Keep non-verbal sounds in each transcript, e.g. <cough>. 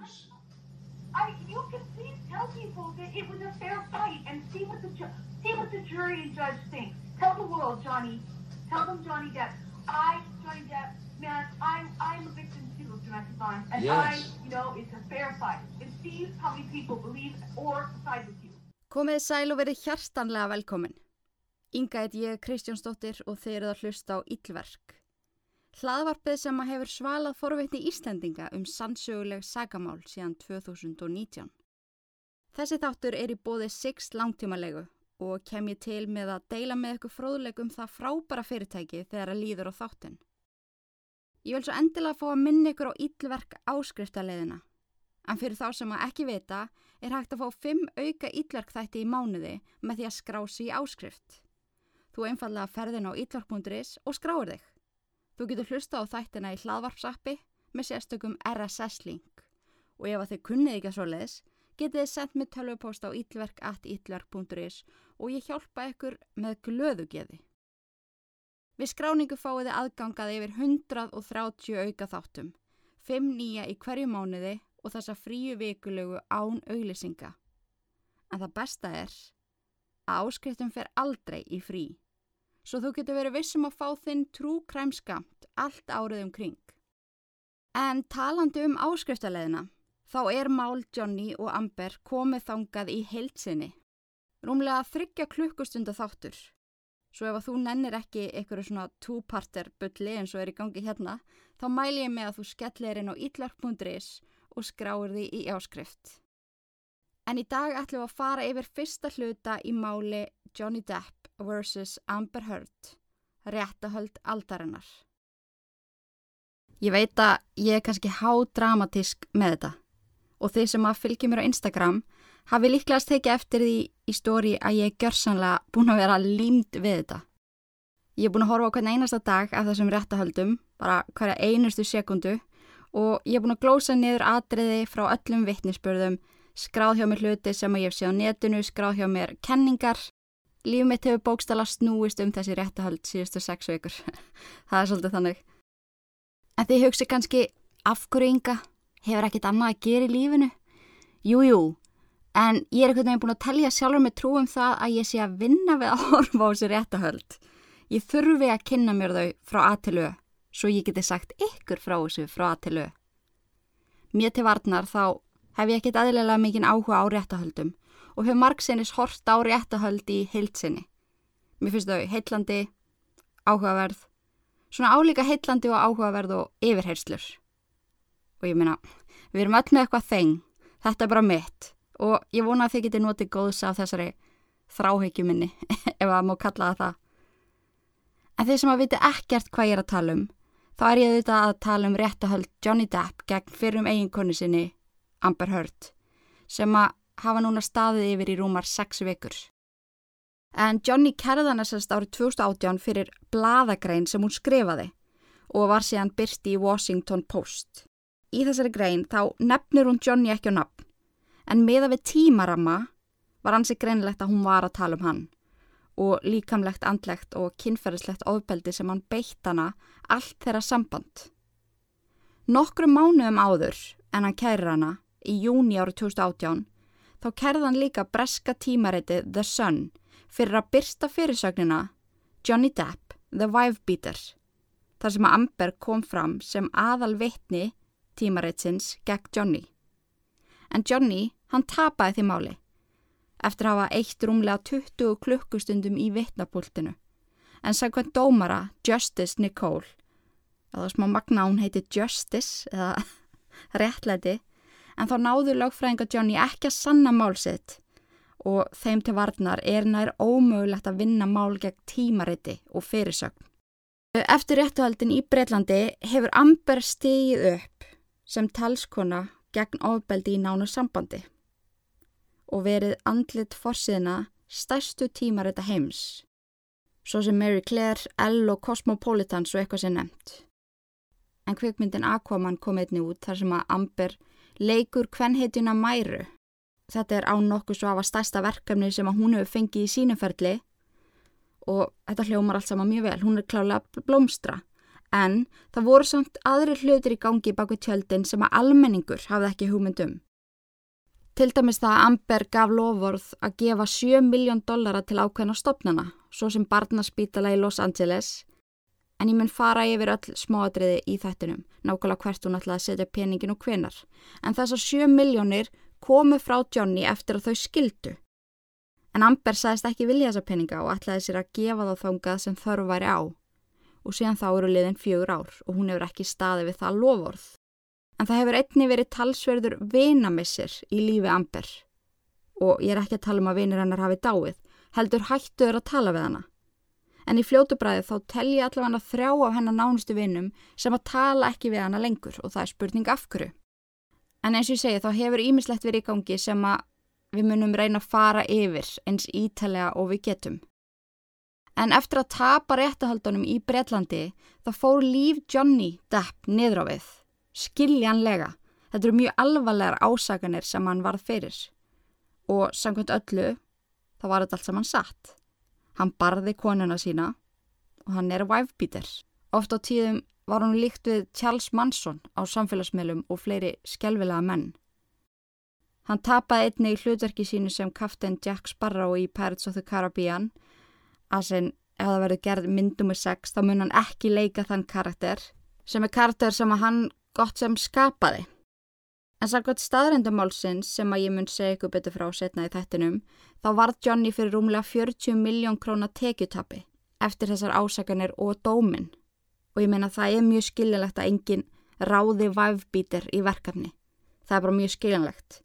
lose. I, you can please tell people that it was a fair fight and see what the ju- see what the jury and judge think. Tell the world, Johnny. Tell them Johnny Depp. I, Johnny Depp, man, I'm I'm a victim too of domestic violence, and Yes. I, you know, it's a fair fight. And see how many people believe or side with you. Komið sæl og verið hjartanlega velkomin. Inga heit ég Kristjánsdóttir og þeir eru að hlusta á Íllverk. Hlaðvarpið sem að hefur svalað forvitni Íslendinga um sannsöguleg sagamál síðan 2019. Þessi þáttur er í bóði Six langtímalegu og kem ég til með að deila með ykkur fróðleg um það frábæra fyrirtæki þegar að líður á þáttin. Ég vil svo endilega fá að minna ykkur á Íllverk áskriftaleiðina. En fyrir þá sem að ekki vita er hægt að fá 5 auka ítlarkþætti í mánuði með því að skrá sig í áskrift. Þú einfallega ferðin á ítlark.is og skráir þig. Þú getur hlusta á þættina í hlaðvarpsappi með sérstökum RSS-link og ef að þið kunnið ekki að svo leiðis getið þið sendt mig tölvupóst á ítlark.ítlark.is og ég hjálpa ykkur með glöðugeði. Við skráningu fáið þið aðgangað yfir 130 auka þáttum, 5 nýja í hverju mánuði og þessa fríu vikulegu án auglýsinga. En það besta er að áskriftum fer aldrei í frí, svo þú getur verið vissum að fá þinn trúkræmskamt allt árið um kring. En talandi um áskriftarleðina, þá er mál Johnny og Amber komið þangað í heilsinni. Rúmlega þryggja klukkustunda þáttur. Svo ef að þú nennir ekki einhverju svona two-parter bulli eins og er í gangi hérna, þá mæli ég með að þú skellir inn á itlark.is og skráir því í áskrift. En í dag ætlum við að fara yfir fyrsta hluta í máli Johnny Depp vs. Amber Heard, réttahöld aldarinnar. Ég veit að ég er kannski hádramatísk með þetta og þeir sem að fylgja mér á Instagram hafi líklegast tekið eftir því í stóri að ég er gjörsanlega búin að vera límd við þetta. Ég er búin að horfa á hvern einasta dag af þessum réttahöldum, bara hverja einustu sekundu og ég er búin að glósa niður atriði frá öllum vittnisspörðum, skráð hjá mér hluti sem ég hef séð á netinu, skráð hjá mér kenningar. Líf mitt hefur bókstala snúist um þessi réttahöld síðustu sex vikur. <laughs> Það er svolítið þannig. En þið hugsi kannski, af hverju ynga? Hefur ekkit annað að gera í lífinu? Jú, jú, en ég er einhvern veginn búin að telja sjálfur með trú um það að ég sé að vinna við að <laughs> horfa á þessi réttahöld. Ég þurfi að kynna mér þau frá A til Ö, svo ég geti sagt ykkur frá þessu frá A til Ö. Mér til varnar þá hef ég ekkit aðlilega mikinn áhuga á réttahöldum og hef margsinnis hort á réttahöld í heilsinni. Mér finnst þau heitlandi, áhugaverð, svona álíka heitlandi og áhugaverð og yfirheyrslur. Og ég meina, við erum öll með eitthvað þeng, þetta er bara mitt og ég vona að þið geti notið góðs af þessari þráhyggju minni, <laughs> ef það má kalla það það. En þeir sem að viti ekkert hvað ég er að tala um, þá er ég auðvitað að tala um réttahöld Johnny Depp gegn fyrrum eiginkonu sinni Amber Heard, sem að hafa núna staðið yfir í rúmar 6 vikur. En Johnny kerðan þessast árið 2018 fyrir bladagrein sem hún skrifaði og var síðan byrsti í Washington Post. Í þessari grein þá nefnir hún Johnny ekki á nafn, en meða við tímaramma var hansi greinlegt að hún var að tala um hann og líkamlegt, andlegt og kynferðislegt ofbeldi sem hann beitt hana allt þeirra samband. Nokkru mánuðum áður en hann kærir hana í júni árið 2018 þá kærðan líka breska tímaritið The Sun fyrir að byrsta fyrirsögnina Johnny Depp, The Wife Beater, þar sem að Amber kom fram sem aðal vitni tímaritsins gegn Johnny. En Johnny, hann tapaði því máli eftir að hafa eitt rúmlega 20 klukkustundum í vitnapultinu. En sagði dómara Justice Nicole, eða smá magna hún heiti Justice eða <laughs> réttlæti, en þá náðu lögfræðinga Johnny ekki að sanna málsitt og þeim til varnar er nær ómögulegt að vinna mál gegn tímariti og fyrirsögn. Eftir réttuhaldin í Breitlandi hefur Amber stigið upp sem talskona gegn ofbeldi í nánu sambandi og verið andlit forsiðina stærstu tímarita heims, svo sem Mary Claire, Elle og Cosmopolitan svo eitthvað sem nefnt. En kvikmyndin Aquaman kom einni út þar sem að Amber leikur kvenheituna Mæru. Þetta er án nokkuð svo af að stærsta verkefni sem að hún hefur fengið í sínuferli og þetta hljómar allt saman mjög vel. Hún er klálega blómstra En það voru samt aðri hlutir í gangi baku tjöldin sem að almenningur hafði ekki hugmyndum. Til dæmis það að Amber gaf lofvorð að gefa 7 miljón dollara til ákveðna stopnana, svo sem barnaspítala í Los Angeles, en ég mun fara yfir öll smáadriði í þættinum, nákvæmlega hvert hún ætlaði að setja peningin og hvenar. En þessar 7 miljónir komu frá Johnny eftir að þau skildu. En Amber sagðist ekki vilja þessa peninga og ætlaði sér að gefa þá þángað sem þörf væri á og síðan þá eru liðin fjögur ár og hún hefur ekki staði við það lofórð. En það hefur einni verið talsverður vinamissir í lífi Amber og ég er ekki að tala um að vinir hennar hafi dáið, heldur hættuður að tala við hana. En í fljótubræði þá telji allavega þrjá af hennar nánustu vinum sem að tala ekki við hana lengur og það er spurning af hverju. En eins og ég segi þá hefur ímislegt verið í gangi sem að við munum reyna að fara yfir eins ítalega og við getum. En eftir að tapa réttahaldunum í Breitlandi þá fór líf Johnny Depp niður á við. Skiljanlega. Þetta eru mjög alvarlegar ásaganir sem hann varð fyrir. Og samkvæmt öllu þá var þetta allt sem hann satt. Hann barði konuna sína og hann er wifebeater. Oft á tíðum var hann líkt við Charles Manson á samfélagsmiðlum og fleiri skjálfilega menn. Hann tapaði einni í hlutverki sínu sem kaftin Jack Sparrow í Pirates of the Caribbean að sem ef það verður gerð myndum með sex þá mun hann ekki leika þann karakter sem er karakter sem hann gott sem skapaði. En samkvæmt staðrendamálsins sem að ég mun segja ykkur betur frá setna í þættinum þá varð Johnny fyrir rúmlega 40 miljón króna tekjutapi eftir þessar ásakanir og dómin og ég meina það er mjög skiljanlegt að enginn ráði væfbítir í verkefni. Það er bara mjög skiljanlegt.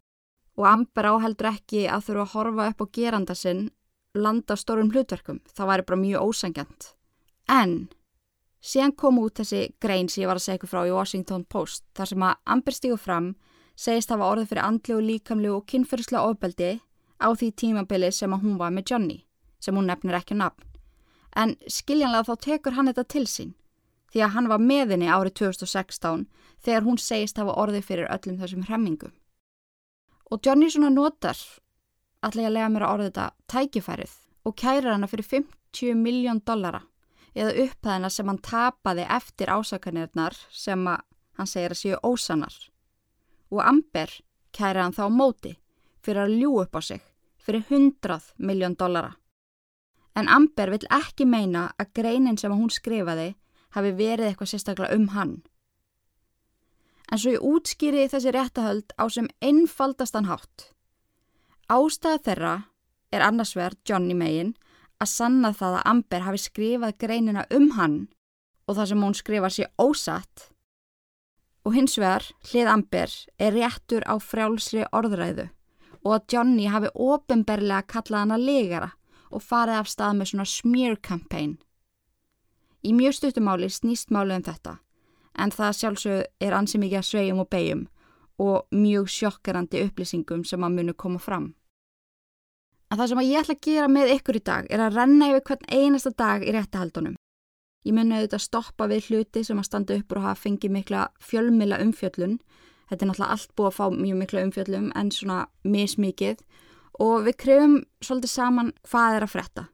Og Amber áheldur ekki að þurfa að horfa upp á geranda sinn landa stórum hlutverkum. Það væri bara mjög ósangjant. En síðan kom út þessi grein sem ég var að segja ykkur frá í Washington Post þar sem að Amber stígu fram segist hafa orðið fyrir andlu og líkamlu og kynferðslega ofbeldi á því tímabili sem að hún var með Johnny sem hún nefnir ekki nafn. En skiljanlega þá tekur hann þetta til sín því að hann var meðinni árið 2016 þegar hún segist hafa orðið fyrir öllum þessum hremmingum. Og Johnny svona notar að lega mér að orða þetta tækifærið og kæra hana fyrir 50 miljón dollara eða upphæðina sem hann tapaði eftir ásakanirnar sem hann segir að séu ósanar. Og Amber kæra hann þá móti fyrir að ljú upp á sig fyrir 100 miljón dollara. En Amber vill ekki meina að greinin sem hún skrifaði hafi verið eitthvað sérstaklega um hann. En svo ég útskýri þessi réttahöld á sem einfaldastan hátt. Ástæða þeirra er annarsverð Johnny Megin að sanna það að Amber hafi skrifað greinina um hann og það sem hún skrifa sér ósatt og hins vegar hlið Amber er réttur á frjálsri orðræðu og að Johnny hafi ofinberlega kallað hann að legara og farið af stað með svona smear campaign. Í mjög stuttumáli snýst máli um þetta en það sjálfsög er ansið mikið að svegjum og beigjum og mjög sjokkerandi upplýsingum sem að munu koma fram. En það sem að ég ætla að gera með ykkur í dag er að renna yfir hvern einasta dag í réttahaldunum. Ég muni auðvitað að stoppa við hluti sem að standa upp og hafa fengið mikla fjölmila umfjöllun. Þetta er náttúrulega allt búið að fá mjög mikla umfjöllum en svona mismikið og við krefum svolítið saman hvað er að fretta.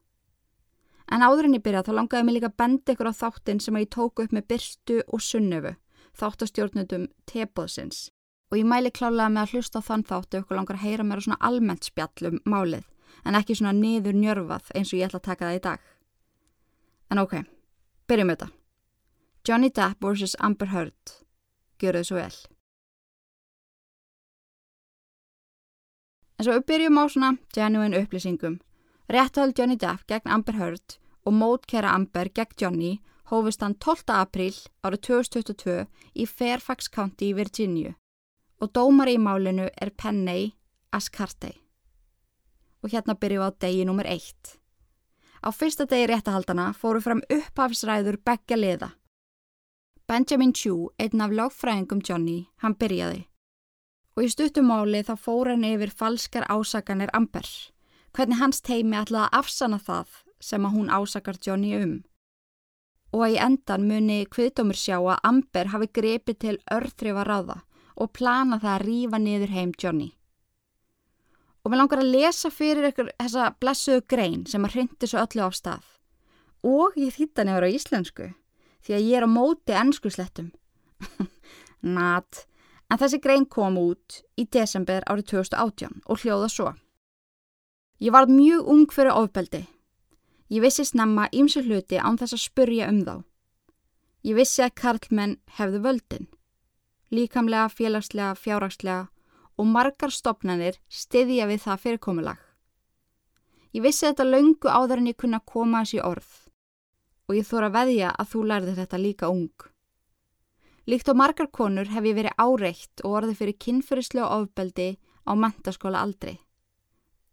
En áður en ég byrja þá langaði mig líka að benda ykkur á þáttin sem að ég tóku upp með Byrstu og Sunnöfu, þáttastjórnundum Tebóðsins og ég mæli klálega með að hlusta á þann þáttu ykkur langar að heyra mér á svona almennt spjallum málið en ekki svona niður njörfað eins og ég ætla að taka það í dag. En ok, byrjum þetta. Johnny Depp vs. Amber Heard. Gjör þau svo vel. En svo við byrjum á svona genuine upplýsingum. Rétthald Johnny Depp gegn Amber Heard og mótkera Amber gegn Johnny hófist hann 12. apríl árið 2022 í Fairfax County í Virginia og dómari í málinu er Penney Ascartey. Og hérna byrjum við á degi nummer eitt. Á fyrsta degi réttahaldana fóru fram upphafsræður begja liða. Benjamin Chew, einn af lágfræðingum Johnny, hann byrjaði. Og í stuttumáli þá fór hann yfir falskar ásakanir Amber. Hvernig hans teimi ætlaði að afsana það sem að hún ásakar Johnny um. Og að í endan muni kviðdómur sjá að Amber hafi grepið til örþrifa ráða og plana það að rýfa niður heim Johnny. Og mér langar að lesa fyrir ykkur þessa blessuðu grein sem að hrindi svo öllu á stað. Og ég þýtta nefnir á íslensku því að ég er á móti ennskuslettum. <laughs> Nat, en þessi grein kom út í desember árið 2018 og hljóða svo. Ég var mjög ung fyrir ofbeldi. Ég vissi snemma ímsu hluti án þess að spurja um þá. Ég vissi að karlmenn hefðu völdin. Líkamlega, félagslega, fjárhagslega og margar stopnarnir stiðja við það fyrirkomulag. Ég vissi þetta löngu áður en ég kunna koma þessi orð og ég þóra veðja að þú lærði þetta líka ung. Líkt á margar konur hef ég verið áreitt og orðið fyrir kynferðislega ofbeldi á mentaskóla aldrei.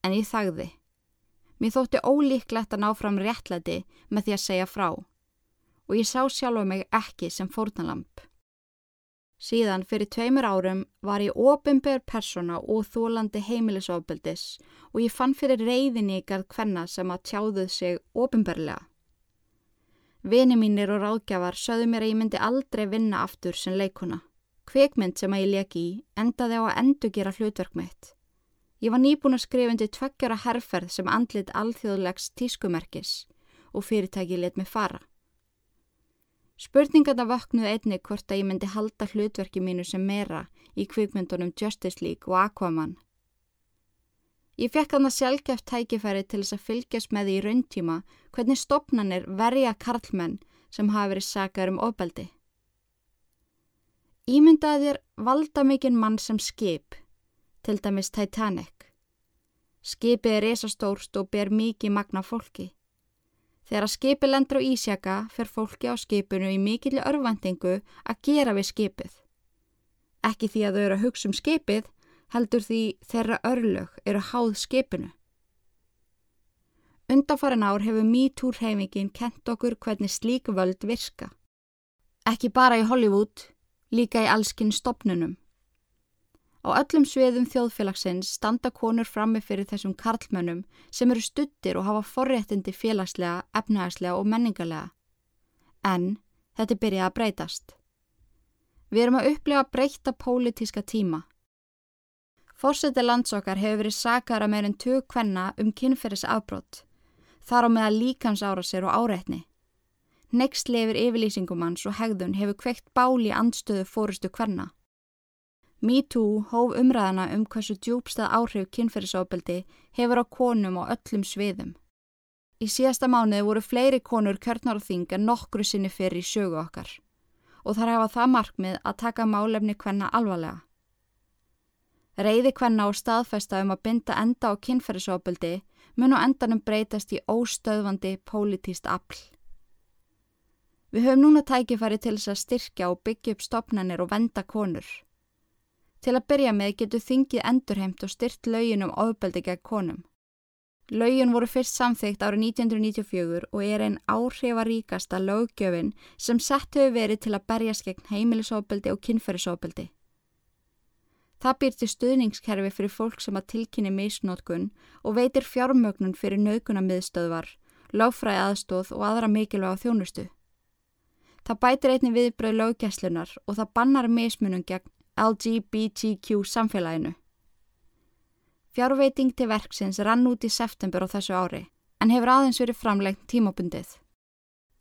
En ég þagði. Mér þótti ólíklegt að ná fram réttlæti með því að segja frá og ég sá sjálfa mig ekki sem fórnalamp. Síðan fyrir tveimur árum var ég ofinbjörn persona og þólandi heimilisofbeldis og ég fann fyrir reyðinni ykkar hvenna sem að tjáðuð sig ofinbjörlega. Vini mínir og ráðgjafar sögðu mér að ég myndi aldrei vinna aftur sem leikuna. Kveikmynd sem að ég leki í endaði á að endugera hlutverk mitt. Ég var nýbúin að skrifa undir tveggjara herrferð sem andlit alþjóðlegs tískumerkis og fyrirtæki let mig fara. Spurningarna vaknuði einni hvort að ég myndi halda hlutverki mínu sem meira í kvikmyndunum Justice League og Aquaman Ég fekk hann að sjálfgeft tækifæri til þess að fylgjast með því í rauntíma hvernig stopnannir verja karlmenn sem hafa verið sakar um ofbeldi. Ímyndaðir valda mikinn mann sem skip, til dæmis Titanic. Skipið er resastórst og ber mikið magna fólki. Þegar að skipið lendur á ísjaka fer fólki á skipinu í mikilli örvendingu að gera við skipið. Ekki því að þau eru að hugsa um skipið, heldur því þeirra örlög eru háð skipinu. Undanfarin ár hefur MeToo-hreyfingin kent okkur hvernig slík völd virka. Ekki bara í Hollywood, líka í allskinn stopnunum. Á öllum sviðum þjóðfélagsins standa konur frammi fyrir þessum karlmönnum sem eru stuttir og hafa forréttindi félagslega, efnæðslega og menningarlega. En þetta byrja að breytast. Við erum að upplega breyta pólitíska tíma Fórseti landsokkar hefur verið sakara meirinn tök hvenna um kynferðis afbrott, þar á meða líkans ára sér og áreitni. Next lefur yfirlýsingum hans og hegðun hefur kveikt báli andstöðu fórustu hvenna. MeToo hóf umræðana um hversu djúbstað áhrif kynferðisofbeldi hefur á konum og öllum sviðum. Í síðasta mánuði voru fleiri konur kjörnar og þing en nokkru sinni fyrir í sögu okkar og þar hafa það markmið að taka málefni hvenna alvarlega. Reyði hvenna á staðfesta um að binda enda á kynferðisofbeldi mun á endanum breytast í óstöðvandi pólitíst afl. Við höfum núna tækifæri til þess að styrkja og byggja upp stopnarnir og venda konur. Til að byrja með getur þingið endurheimt og styrt laugin um ofbeldi gegn konum. Laugin voru fyrst samþygt árið 1994 og er einn áhrifaríkasta löggjöfin sem sett hefur verið til að berjast gegn heimilisofbeldi og kynferðisofbeldi. Það býr til stuðningskerfi fyrir fólk sem að tilkynni misnótkun og veitir fjármögnun fyrir naukunamiðstöðvar, láfræði aðstóð og aðra mikilvæga þjónustu. Það bætir einni viðbröð löggæslunar og það bannar mismunum gegn LGBTQ samfélaginu. Fjárveiting til verksins rann út í september á þessu ári en hefur aðeins verið framlengt tímabundið.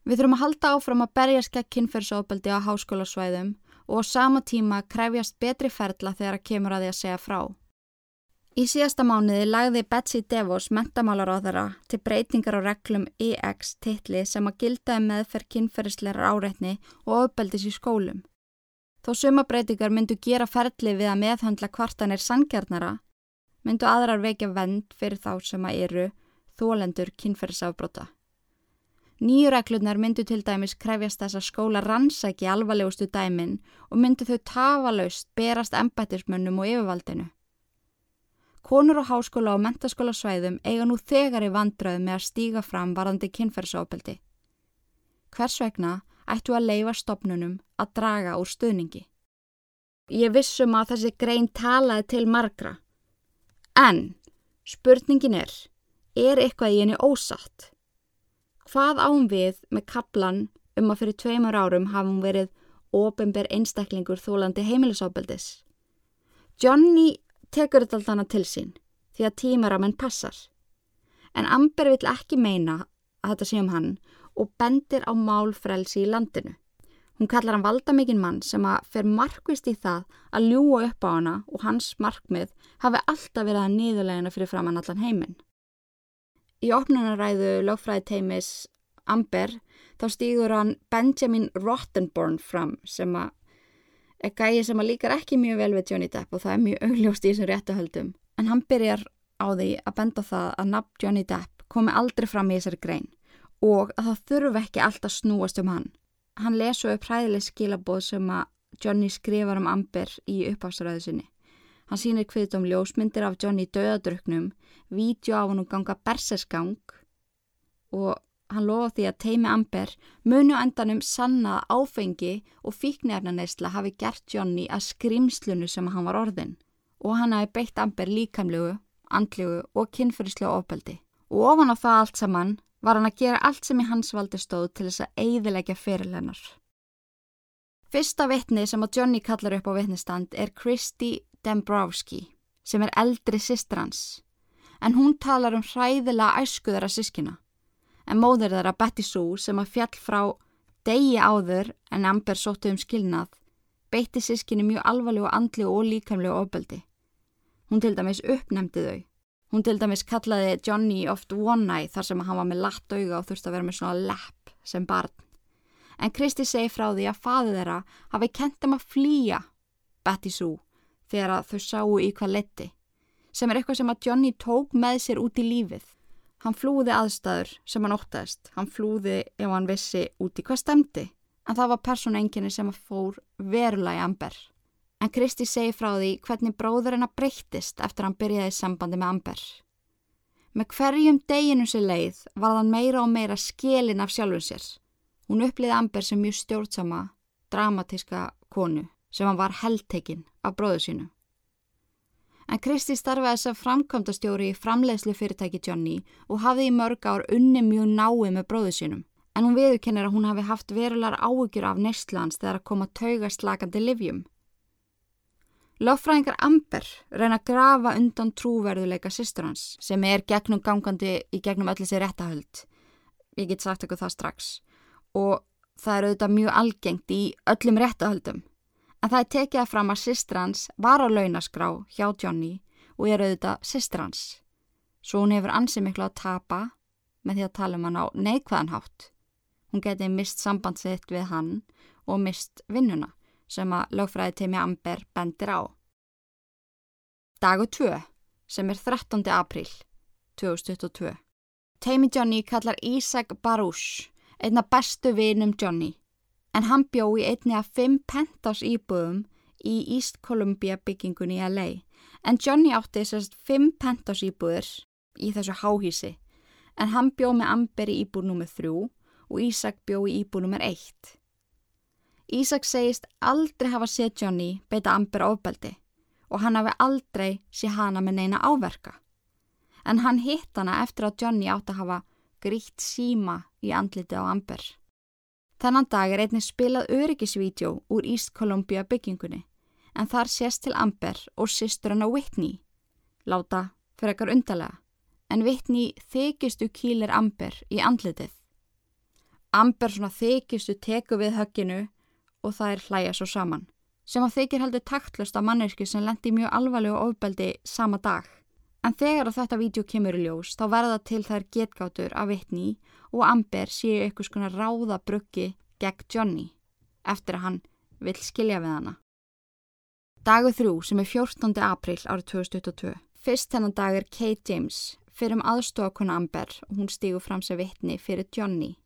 Við þurfum að halda áfram að berja skekk kynferðsóbaldi á háskólasvæðum og á sama tíma krefjast betri ferla þegar að kemur að því að segja frá. Í síðasta mánuði lagði Betsy DeVos mentamálaráðara til breytingar á reglum EX titli sem að gildaði um meðferð kynferðislegar áreitni og ofbeldis í skólum. Þó suma breytingar myndu gera ferli við að meðhandla kvartanir sangjarnara, myndu aðrar vekja vend fyrir þá sem að eru þólendur kynferðisafbrota. Nýju reglurnar myndu til dæmis krefjast þess að skóla rannsæki alvarlegustu dæmin og myndu þau tafalaust berast embættismönnum og yfirvaldinu. Konur á háskóla og mentaskóla svæðum eiga nú þegar í vandrað með að stíga fram varandi kynferðsópildi. Hvers vegna ættu að leifa stopnunum að draga úr stuðningi? Ég vissum að þessi grein talaði til margra. En spurningin er, er eitthvað í henni ósatt? Hvað án við með kaplan um að fyrir tveimur árum hafum verið ofinber einstaklingur þólandi heimilisofbeldis? Johnny tekur þetta alltaf hana til sín því að tímaramenn passar. En Amber vill ekki meina að þetta sé um hann og bendir á málfrelsi í landinu. Hún kallar hann valdamikinn mann sem að fer markvist í það að ljúa upp á hana og hans markmið hafi alltaf verið að niðurlegina fyrir framann allan heiminn. Í opnunaræðu lögfræði teimis Amber þá stýgur hann Benjamin Rottenborn fram sem að er gæi sem að líkar ekki mjög vel við Johnny Depp og það er mjög augljóst í þessum réttuhöldum. En hann byrjar á því að benda það að nafn Johnny Depp komi aldrei fram í þessari grein og að það þurfu ekki alltaf snúast um hann. Hann lesu upp hræðileg skilabóð sem að Johnny skrifar um Amber í uppafsröðu sinni. Hann sýnir hviðt um ljósmyndir af Johnny döðadruknum, vídeo af hann og ganga bersesgang og hann lofa því að teimi Amber munu endanum sanna áfengi og fíknefnaneysla hafi gert Johnny að skrimslunu sem hann var orðin og hann hafi beitt Amber líkamlegu, andlegu og kynferðislega ofbeldi. Og ofan á það allt saman var hann að gera allt sem í hans valdi stóð til þess að eiðilegja fyrirlennar. Fyrsta vitni sem að Johnny kallar upp á vitnistand er Kristi Dembrowski sem er eldri sistr hans en hún talar um hræðilega æskuðara sískina en móður þeirra Betty Sue sem að fjall frá degi áður en Amber sóttu um skilnað beitti sískinni mjög alvarlegu andli og líkamlegu ofbeldi. Hún til dæmis uppnemdi þau. Hún til dæmis kallaði Johnny oft one-eye þar sem hann var með latt auga og þurfti að vera með svona lepp sem barn. En Kristi segi frá því að faði þeirra hafi kent um að flýja Betty Sue þegar þau sáu í hvað letti sem er eitthvað sem að Johnny tók með sér út í lífið Hann flúði aðstæður sem hann óttaðist. Hann flúði ef hann vissi út í hvað stemdi. En það var persónuenginni sem fór verulega í Amber. En Kristi segi frá því hvernig bróður hennar breyttist eftir hann byrjaði sambandi með Amber. Með hverjum deginu sér leið var hann meira og meira skilin af sjálfun sér. Hún uppliði Amber sem mjög stjórnsama, dramatíska konu sem hann var heldtekinn af bróðu sínu en Kristi starfaði sem framkvæmdastjóri í framleiðslu fyrirtæki Johnny og hafði í mörg ár unni mjög nái með bróðu sínum. En hún viðkennir að hún hafi haft verular áhugjur af neistlands þegar að koma taugast slagandi livjum. Löffræðingar Amber reyna að grafa undan trúverðuleika sýstur hans sem er gegnum gangandi í gegnum öllu sér réttahöld. Ég get sagt eitthvað það strax. Og það er auðvitað mjög algengt í öllum réttahöldum en það er tekið að fram að sýstrans var á launaskrá hjá Johnny og er auðvitað sýstrans. Svo hún hefur ansið miklu að tapa með því að tala um hann á neikvæðanhátt. Hún geti mist sambandsitt við hann og mist vinnuna sem að lögfræði teimi Amber bendir á. Dagu 2 sem er 13. apríl 2022. Teimi Johnny kallar Isaac Baruch, einna bestu vinum Johnny en hann bjó í einni af fimm pentás íbúðum í East Columbia byggingunni í LA. En Johnny átti þessast fimm pentás íbúður í þessu háhísi, en hann bjó með Amber í íbúð nr. 3 og Ísak bjó í íbúð nr. 1. Ísak segist aldrei hafa séð Johnny beita Amber ofbeldi og hann hafi aldrei sé hana með neina áverka. En hann hitt hana eftir að Johnny átti að hafa grítt síma í andliti á Amber. Þannan dag er einnig spilað öryggisvídjó úr East Columbia byggingunni en þar sést til Amber og sýstur hann á Whitney. Láta fyrir ekkar undarlega en Whitney þykistu kýlir Amber í andlitið. Amber svona þykistu teku við högginu og það er hlæja svo saman sem að þykir heldur taktlust af manneski sem lendi mjög alvarlegu ofbeldi sama dag. En þegar þetta vídeo kemur í ljós þá verða til þær getgátur af Whitney og Amber séu eitthvað svona ráðabruggi gegn Johnny eftir að hann vil skilja við hana. Dagu þrjú sem er 14. april árið 2022. Fyrst þennan dag er Kate James fyrir um aðstofakona Amber og hún stígur fram sem Whitney fyrir Johnny.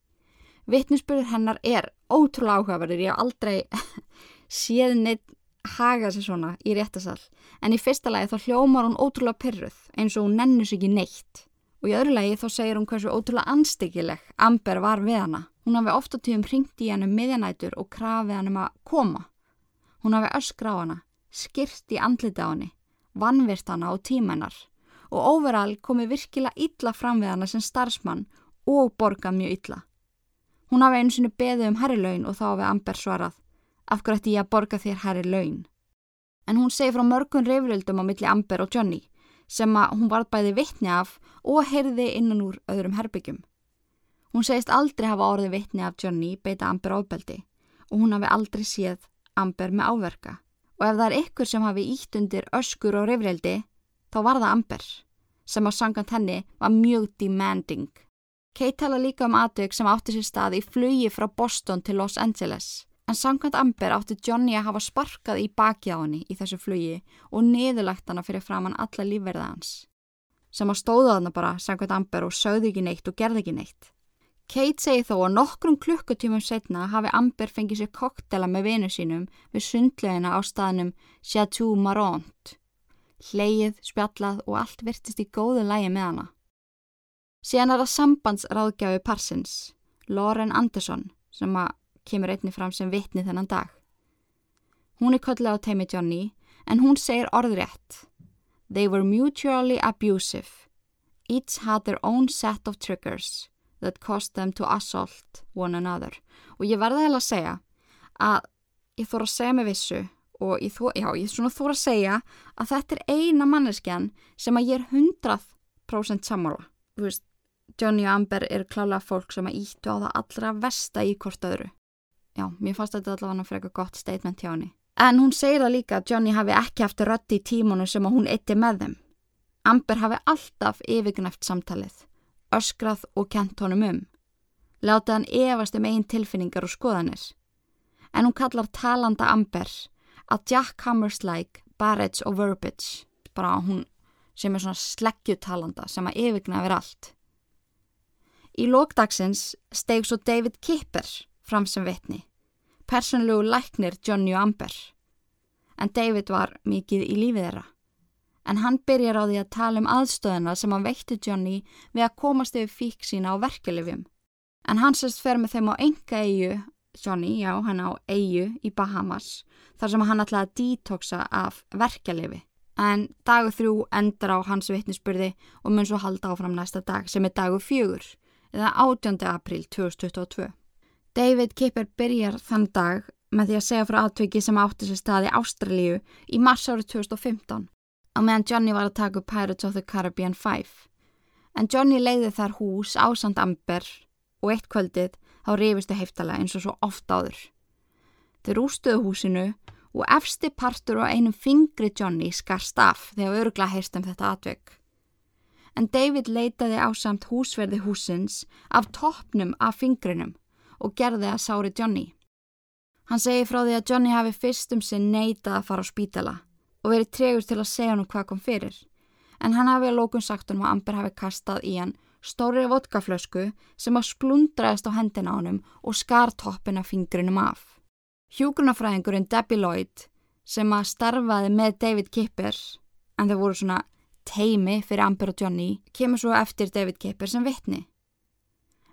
Vittnisspurður hennar er ótrúlega áhugaverður, ég hef aldrei <laughs> séð neitt haga sér svona í réttasall en í fyrsta lagi þá hljómar hún ótrúlega pyrruð eins og hún nennus ekki neitt og í öðru lagi þá segir hún hversu ótrúlega anstíkileg Amber var við hana. Hún hafi ofta tíum ringt í hann um miðjanætur og krafið hann um að koma. Hún hafi öskra á hana, skýrt í andlita á henni, vannvirt hana á tímennar og overall komi virkilega illa fram við hana sem starfsmann og borgað mjög illa. Hún hafi einu sinni beðið um herrilaun og þá hafi Amber svarað af hverju ætti ég að borga þér herri laun. En hún segi frá mörgun reyfröldum á milli Amber og Johnny sem að hún var bæði vittni af og heyrði innan úr öðrum herbyggjum. Hún segist aldrei hafa orðið vittni af Johnny beita Amber ofbeldi og hún hafi aldrei séð Amber með áverka. Og ef það er ykkur sem hafi ítt undir öskur og rifrildi, þá var það Amber, sem á sangant henni var mjög demanding. Kate tala líka um aðdög sem átti sér stað í flugi frá Boston til Los Angeles. En sangant Amber átti Johnny að hafa sparkað í baki á henni í þessu flugi og niðurlagt hana fyrir framann alla lífverða hans. Sem að stóða hana bara sangant Amber og sögði ekki neitt og gerði ekki neitt. Kate segi þó að nokkrum klukkutímum setna hafi Amber fengið sér koktela með vinu sínum við sundlegina á staðnum Chateau Marant. Hleið, spjallað og allt virtist í góðu lægi með hana. Síðan er það sambandsráðgjafi Parsons, Lauren Anderson, sem kemur einni fram sem vitni þennan dag. Hún er kollið á teimi Johnny en hún segir orðrétt. They were mutually abusive. Each had their own set of triggers that caused them to assault one another og ég verði að segja að ég þóra að segja með vissu og ég, þó, já, ég þóra að segja að þetta er eina manneskjan sem að ég er 100% sammála þú veist, Johnny og Amber er klálega fólk sem að íttu á það allra vesta í hvort öðru já, mér fannst þetta allavega fyrir eitthvað gott statement hjá henni en hún segir það líka að Johnny hafi ekki haft rötti í tímunu sem að hún eitti með þeim Amber hafi alltaf yfirgnæft samtalið öskrað og kent honum um. Láta hann efast um einn tilfinningar og skoðanir. En hún kallar talanda Amber að Jack Hammerslike, Barrage og Verbiage, bara hún sem er svona sleggjutalanda sem að yfirgna yfir allt. Í lókdagsins steg svo David Kipper fram sem vitni, personlegu læknir Johnny Amber. En David var mikið í lífið þeirra en hann byrjar á því að tala um aðstöðuna sem hann veitti Johnny við að komast yfir fík sína á verkelifjum. En hann sérst fer með þeim á enga eigu, Johnny, já, hann á eigu í Bahamas, þar sem hann ætlaði að detoxa af verkelifi. En dagu þrjú endar á hans vittnisspurði og mun svo halda áfram næsta dag sem er dagu fjögur, eða 18. april 2022. David Kipper byrjar þann dag með því að segja frá aðtöki sem átti sér stað í Ástralíu í mars árið 2015 á meðan Johnny var að taka upp Pirates of the Caribbean 5. En Johnny leiði þar hús ásand Amber og eitt kvöldið þá rifistu heiftalega eins og svo oft áður. Þeir ústuðu húsinu og efsti partur á einum fingri Johnny skarst af þegar örgla heyrst um þetta atvegg. En David leitaði ásamt húsverði húsins af toppnum af fingrinum og gerði að sári Johnny. Hann segi frá því að Johnny hafi fyrst um sinn neitað að fara á spítala og verið tregur til að segja hann hvað kom fyrir. En hann hafi að lókun sagt hann að Amber hafi kastað í hann stórið vodkaflösku sem að splundraðist á hendina á hann og skar toppin af fingrinum af. Hjúgrunafræðingurinn Debbie Lloyd sem að starfaði með David Kipper, en þau voru svona teimi fyrir Amber og Johnny, kemur svo eftir David Kipper sem vittni.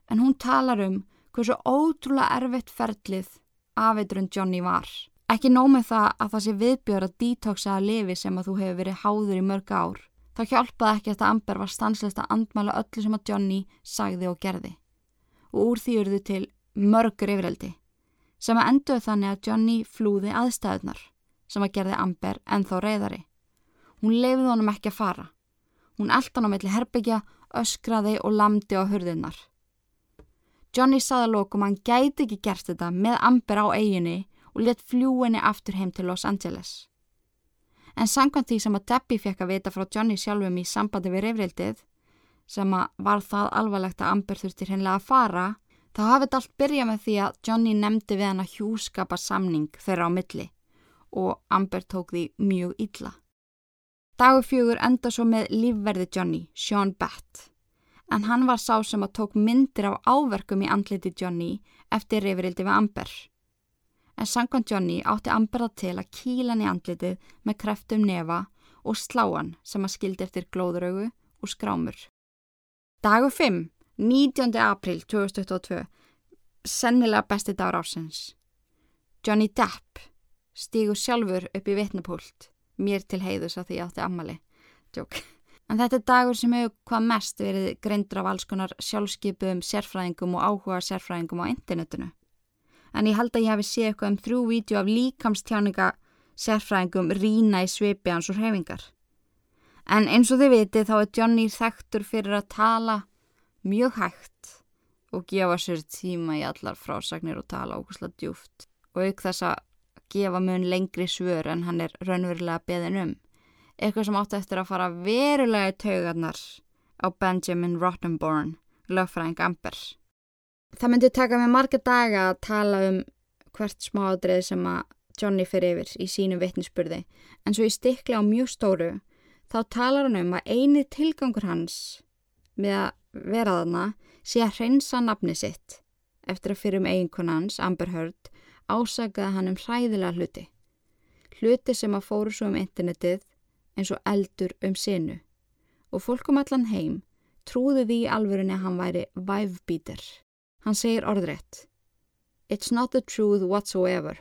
En hún talar um hversu ótrúlega erfitt ferlið afeiturinn Johnny var. Ekki nómið það að það sé viðbjör að dítóksa að lifi sem að þú hefur verið háður í mörg ár. Þá hjálpaði ekki að Amber var stanslist að andmæla öllu sem að Johnny sagði og gerði. Og úr því eruðu til mörgur yfireldi. Sem að enduðu þannig að Johnny flúði aðstæðunar sem að gerði Amber ennþá reyðari. Hún lefði honum ekki að fara. Hún eldan á melli herbyggja, öskraði og lamdi á hurðinnar. Johnny saði að lókum að hann gæti ekki gert þetta með Amber á eiginni og let fljúinni aftur heim til Los Angeles. En sangkvæmt því sem að Debbie fekk að vita frá Johnny sjálfum í sambandi við reyfrildið, sem að var það alvarlegt að Amber þurfti hreinlega að fara, þá hafði þetta allt byrjað með því að Johnny nefndi við hann að hjúskapa samning þeirra á milli og Amber tók því mjög illa. Dagur fjögur enda svo með lífverði Johnny, Sean Batt, en hann var sá sem að tók myndir af áverkum í andliti Johnny eftir reyfrildi við Amber en sangkvæmt Johnny átti Amber það til að kíla hann í andlitið með kreftum nefa og sláan sem að skildi eftir glóðuraugu og skrámur. Dagur 5, 19. april 2022, sennilega besti dagur ásins. Johnny Depp stígur sjálfur upp í vitnapúlt, mér til heiðus að því átti ammali. Jók. En þetta er dagur sem hefur hvað mest verið greindur af alls konar sjálfskeipum, sérfræðingum og áhuga sérfræðingum á internetinu en ég held að ég hafi séð eitthvað um þrjú vídeo af líkamstjáninga sérfræðingum rína í svipi hans og hrefingar. En eins og þið viti þá er Johnny þekktur fyrir að tala mjög hægt og gefa sér tíma í allar frásagnir og tala ógustlega djúft og auk þess að gefa mun lengri svör en hann er raunverulega beðin um. Eitthvað sem átti eftir að fara verulega í taugarnar á Benjamin Rottenborn, lögfræðing Amber. Það myndi taka mig marga daga að tala um hvert smáadrið sem að Johnny fyrir yfir í sínum vittnisspurði en svo í stikli á mjög stóru þá talar hann um að eini tilgangur hans með að vera þarna sé að hreinsa nafni sitt eftir að fyrir um eiginkonans, Amber Heard, ásakaði hann um hræðilega hluti. Hluti sem að fóru svo um internetið eins og eldur um sinu og fólk um allan heim trúði því í alvörunni að hann væri vivebítir. Hann segir orðrétt It's not the truth whatsoever.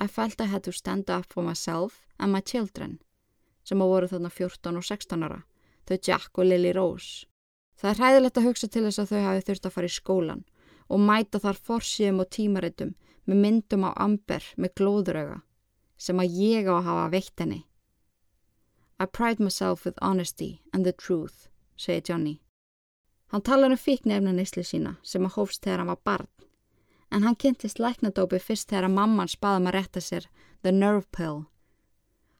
I felt I had to stand up for myself and my children sem á voru þarna 14 og 16 ára, þau Jack og Lily Rose. Það er hræðilegt að hugsa til þess að þau hafi þurft að fara í skólan og mæta þar forsýðum og tímaritum með myndum á amber með glóðurauga sem að ég á að hafa veitt henni. I pride myself with honesty and the truth, segir Johnny. Hann talar um fíknefna nýsli sína sem að hófst þegar hann var barn en hann kynntist læknadópi fyrst þegar að mamman spaðum að retta sér the nerve pill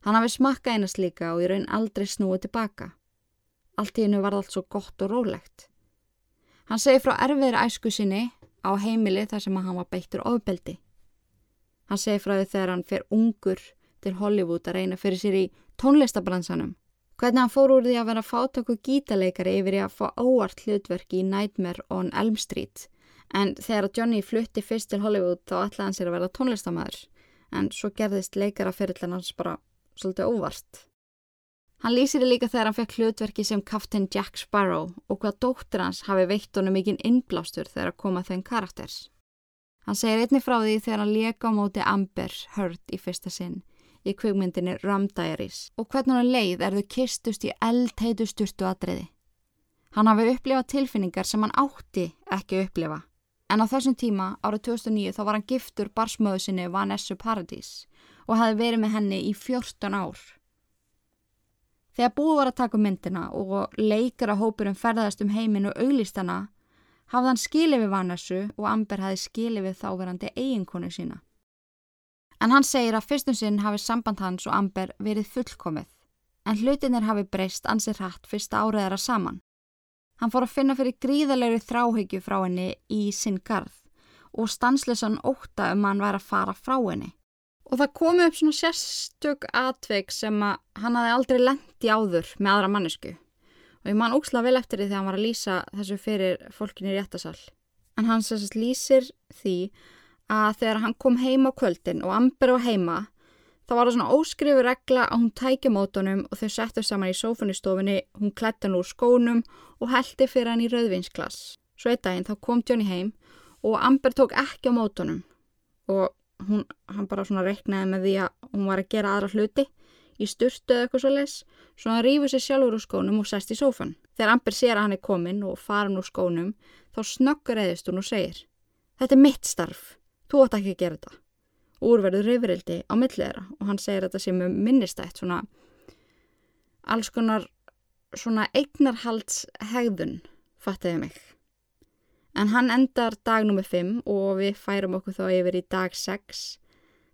Hann hafi smakka einast líka og í raun aldrei snúið tilbaka. Allt í hennu var allt svo gott og rólegt. Hann segi frá erfiðri æsku sinni á heimili þar sem hann var beittur ofbeldi. Hann segi frá því þegar hann fer ungur til Hollywood að reyna fyrir sér í tónlistabransanum. Hvernig hann fór úr því að vera fátöku gítaleikari yfir í að fá óvart hlutverki í Nightmare on Elm Street. En þegar Johnny flutti fyrst til Hollywood þá ætlaði hann sér að vera tónlistamæður. En svo gerðist leikara fyrirlega hans bara svolítið óvart. Hann lýsir líka þegar hann fekk hlutverki sem Captain Jack Sparrow og hvað dóttir hans hafi veitt honum mikinn innblástur þegar að koma þenn karakters. Hann segir einni frá því þegar hann leka á móti Amber Heard í fyrsta sinn í kvögmyndinni Rum Diaries og hvernig hann leið er þau kistust í eldheitu styrtu aðriði. Hann hafi upplifað tilfinningar sem hann átti ekki upplifa en á þessum tíma árið 2009 þá var hann giftur barsmöðu sinni Vanessa Paradise og hafi verið með henni í 14 ár. Þegar búið var að taka myndina og leikara hópurum ferðast um heiminn og auglistana hafði hann skilið við Vannessu og Amber hafi skilið við þáverandi eiginkonu sína. En hann segir að fyrstum sinn hafi samband hans og Amber verið fullkomið en hlutinir hafi breyst ansið hratt fyrsta áriðara saman. Hann fór að finna fyrir gríðalegri þráhyggju frá henni í sinn garð og stanslesan óta um hann væri að fara frá henni. Og það komi upp svona sérstök atveik sem hann hafi aldrei lendi áður með aðra mannesku. Og ég man óksla vel eftir því þegar hann var að lýsa þessu fyrir fólkinni í réttasal. En hann sérstast lýsir því að þegar hann kom heima á kvöldin og Amber var heima, þá var það svona óskrifu regla að hún tækja mótunum og þau settu saman í sófunnistofinni, hún klætti hann úr skónum og heldi fyrir hann í rauðvinsklass. Svo eitt daginn þá kom Johnny heim og Amber tók ekki á mótunum og hún, hann bara svona reiknaði með því að hún var að gera aðra hluti í styrtu eða eitthvað svo les svo hann rýfur sér sjálfur úr skónum og sæst í sófan. Þegar Amber sér að hann er komin og farin úr skónum þá snöggur eðist hún og segir Þetta er mitt starf, þú ætti ekki að gera þetta. Úrverður reyfrildi á milliðra og hann segir þetta sem er minnistætt svona alls konar svona eignarhaldshegðun fattiði mig. En hann endar dag nummið 5 og við færum okkur þá yfir í dag 6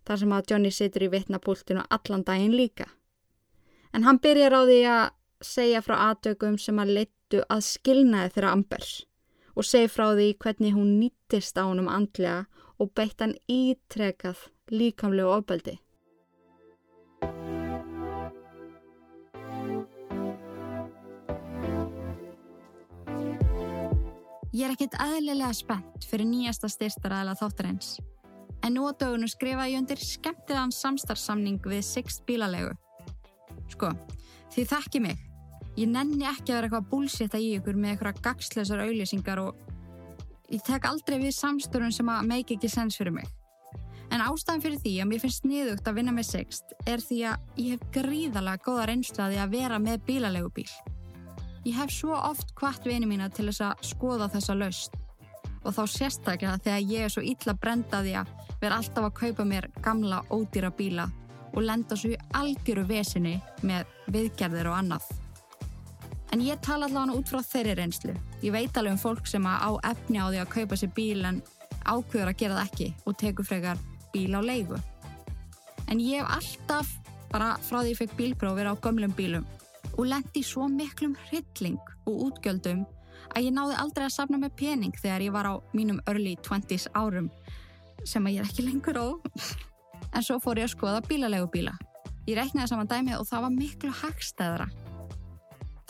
þar sem að Johnny situr í vittnapúltinu allan daginn líka. En hann byrjar á því að segja frá aðdögum sem að leittu að skilnaði þeirra Ambers og segja frá því hvernig hún nýttist á hann um andlega og beitt hann ítrekað líkamlegu ofbeldi. Ég er ekkit aðlilega spennt fyrir nýjasta styrstaræðila þáttarins. En nú á dögunum skrifaði ég undir skemmtilegan samstarfsamning við Sixt bílalegu. Sko, því þakki mig. Ég nenni ekki að vera eitthvað búlsitta í ykkur með eitthvað gagslösar auðlýsingar og ég tek aldrei við samstörun sem að make ekki sens fyrir mig. En ástæðan fyrir því að mér finnst niðugt að vinna með Sixt er því að ég hef gríðalega góða reynslaði að vera með bílalegu bíl. Ég hef svo oft hvart vini mína til þess að skoða þessa laust og þá sérstaklega þegar ég er svo illa brendaði að vera alltaf að kaupa mér gamla ódýra bíla og lenda svo í algjöru vesinni með viðgerðir og annað. En ég tala allavega út frá þeirri reynslu. Ég veit alveg um fólk sem á efni á því að kaupa sér bíl en ákveður að gera það ekki og tekur frekar bíl á leigu. En ég hef alltaf, bara frá því ég fekk bílpróf, verið á gömlum bílum og lendi svo miklum hrylling og útgjöldum að ég náði aldrei að safna með pening þegar ég var á mínum early 20s árum sem að ég er ekki lengur á. En svo fór ég að skoða bílalegu bíla. Ég reknaði saman dæmið og það var miklu hagstæðra.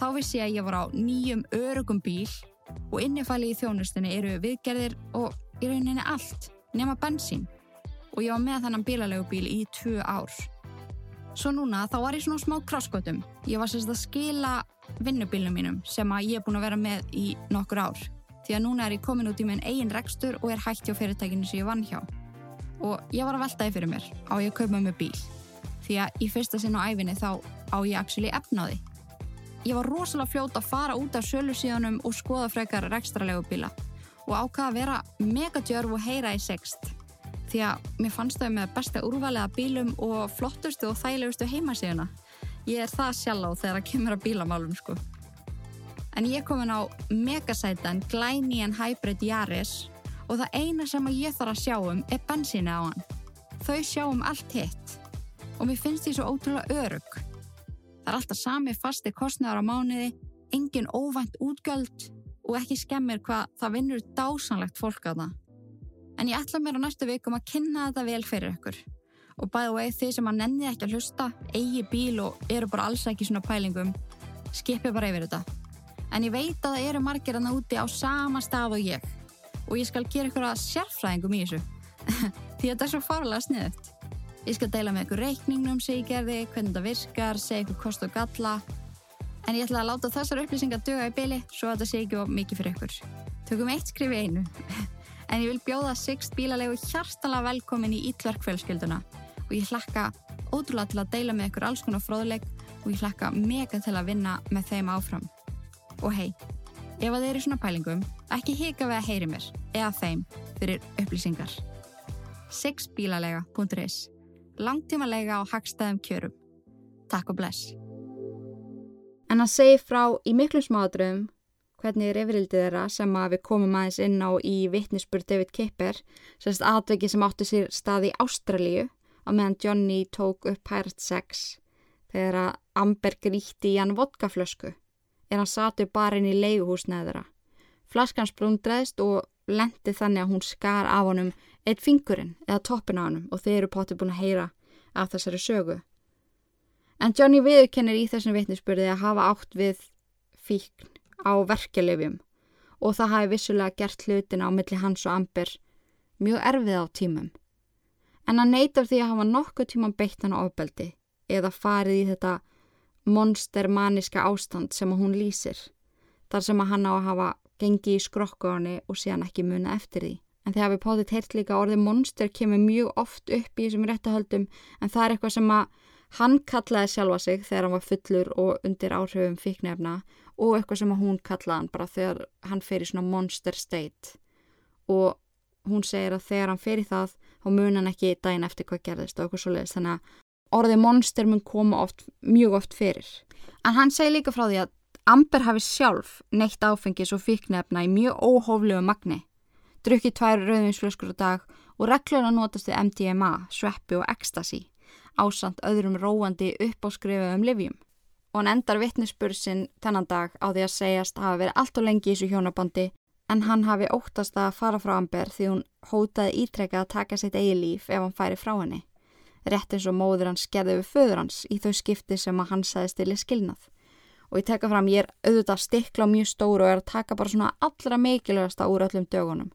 Þá vissi ég að ég var á nýjum örugum bíl og innifæli í þjónustinni eru viðgerðir og í rauninni allt, nema bensín. Og ég var með þannan bílalegu bíl í tvö ár. Svo núna þá var ég svona smá krosskotum. Ég var sérst að skila vinnubílnum mínum sem að ég er búin að vera með í nokkur ár. Því að núna er ég komin út í minn eigin rekstur og er hægt hjá fyrirtækinu sem ég vann hjá. Og ég var að veltaði fyrir mér á ég að kaupa með bíl. Því að í fyrsta sinn á æfinni þá á ég actually efnaði Ég var rosalega fljót að fara út af sölu síðanum og skoða frekar rekstralegu bíla og ákvaða að vera megadjörf og heyra í sext því að mér fannst þau með besta úrvalega bílum og flottustu og þægilegustu heimasíðuna. Ég er það sjálf á þegar það kemur að bílamálum sko. En ég kom inn á megasætan Glænían Hybrid Yaris og það eina sem ég þarf að sjá um er bensíni á hann. Þau sjáum allt hitt og mér finnst því svo ótrúlega örug. Það er alltaf sami fasti kostnæðar á mánuði, engin óvænt útgjöld og ekki skemmir hvað það vinnur dásanlegt fólk á það. En ég ætla mér á næstu vikum að kynna þetta vel fyrir ykkur. Og bæðu vegi þið sem að nenni ekki að hlusta, eigi bíl og eru bara alls ekki svona pælingum, skipi bara yfir þetta. En ég veit að það eru margir að náti á sama stað og ég. Og ég skal gera ykkur að sérfræðingum í þessu. <laughs> Því þetta er svo farlega sniðut. Ég skal deila með ykkur reikningnum sem ég gerði, hvernig þetta virkar, segja ykkur kost og galla. En ég ætla að láta þessar upplýsingar döga í byli svo að þetta sé ekki of mikið fyrir ykkur. Tökum eitt skrif í einu. <laughs> en ég vil bjóða Sixt bílalegu hjartalega velkomin í Ítverkfjölskylduna og ég hlakka ótrúlega til að deila með ykkur alls konar fróðuleik og ég hlakka mega til að vinna með þeim áfram. Og hei, ef að þeir eru svona pælingum, ekki hika við að heyri mér eða þeim fyrir upplýsingar. sixbílalega.is langtímalega á hagstæðum kjörum. Takk og bless. En að segja frá í miklu smáadröfum hvernig er yfirildið þeirra sem að við komum aðeins inn á í vittnisspur David Kipper, sérst aðveki sem átti sér stað í Ástralíu á meðan Johnny tók upp Pirate Sex þegar að Amber gríti í hann vodkaflösku er hann satu barinn í leiguhúsneðra. Flaskans blúndreðst og lendi þannig að hún skar af honum eitt fingurinn eða toppin á honum og þeir eru potið búin að heyra af þessari sögu. En Johnny viðkennir í þessum vitnisspurði að hafa átt við fíkn á verkelefjum og það hafi vissulega gert hlutin á milli hans og Amber mjög erfið á tímum. En hann neytar því að hafa nokkuð tíman beitt hann á ofbeldi eða farið í þetta monstermaniska ástand sem hún lýsir, þar sem hann á að hafa gengið í henni og sé hann ekki muna eftir því. En þegar við potið teirt líka orðið monster kemur mjög oft upp í þessum réttahöldum en það er eitthvað sem að hann kallaði sjálfa sig þegar hann var fullur og undir áhrifum fíknefna og eitthvað sem hún kallaði hann bara þegar hann fer í svona monster state og hún segir að þegar hann fer í það þá mun hann ekki dægin eftir hvað gerðist og eitthvað svo leiðist þannig að orðið monster mun koma oft, mjög oft fyrir. En hann segir líka frá því að Amber hafi sjálf neitt áfengis og fíknefna í mjög óhóflegu magni drukkið tvær rauðinsflöskur á dag og regluna notast við MDMA, sveppi og ecstasy, ásand öðrum róandi upp á skrifaðum livjum. Og hann endar vittnesbursinn þennan dag á því að segjast að hafa verið allt og lengi í þessu hjónabandi en hann hafi óttast að fara frá Amber því hún hótaði ítrekka að taka sitt eigi líf ef hann færi frá henni. Rétt eins og móður hans gerði við föður hans í þau skipti sem að hann sagði stili skilnað. Og ég tekka fram, ég er auðvitað stikla og mjög stóru og er að taka bara svona allra mikilvægasta úr öllum dögunum.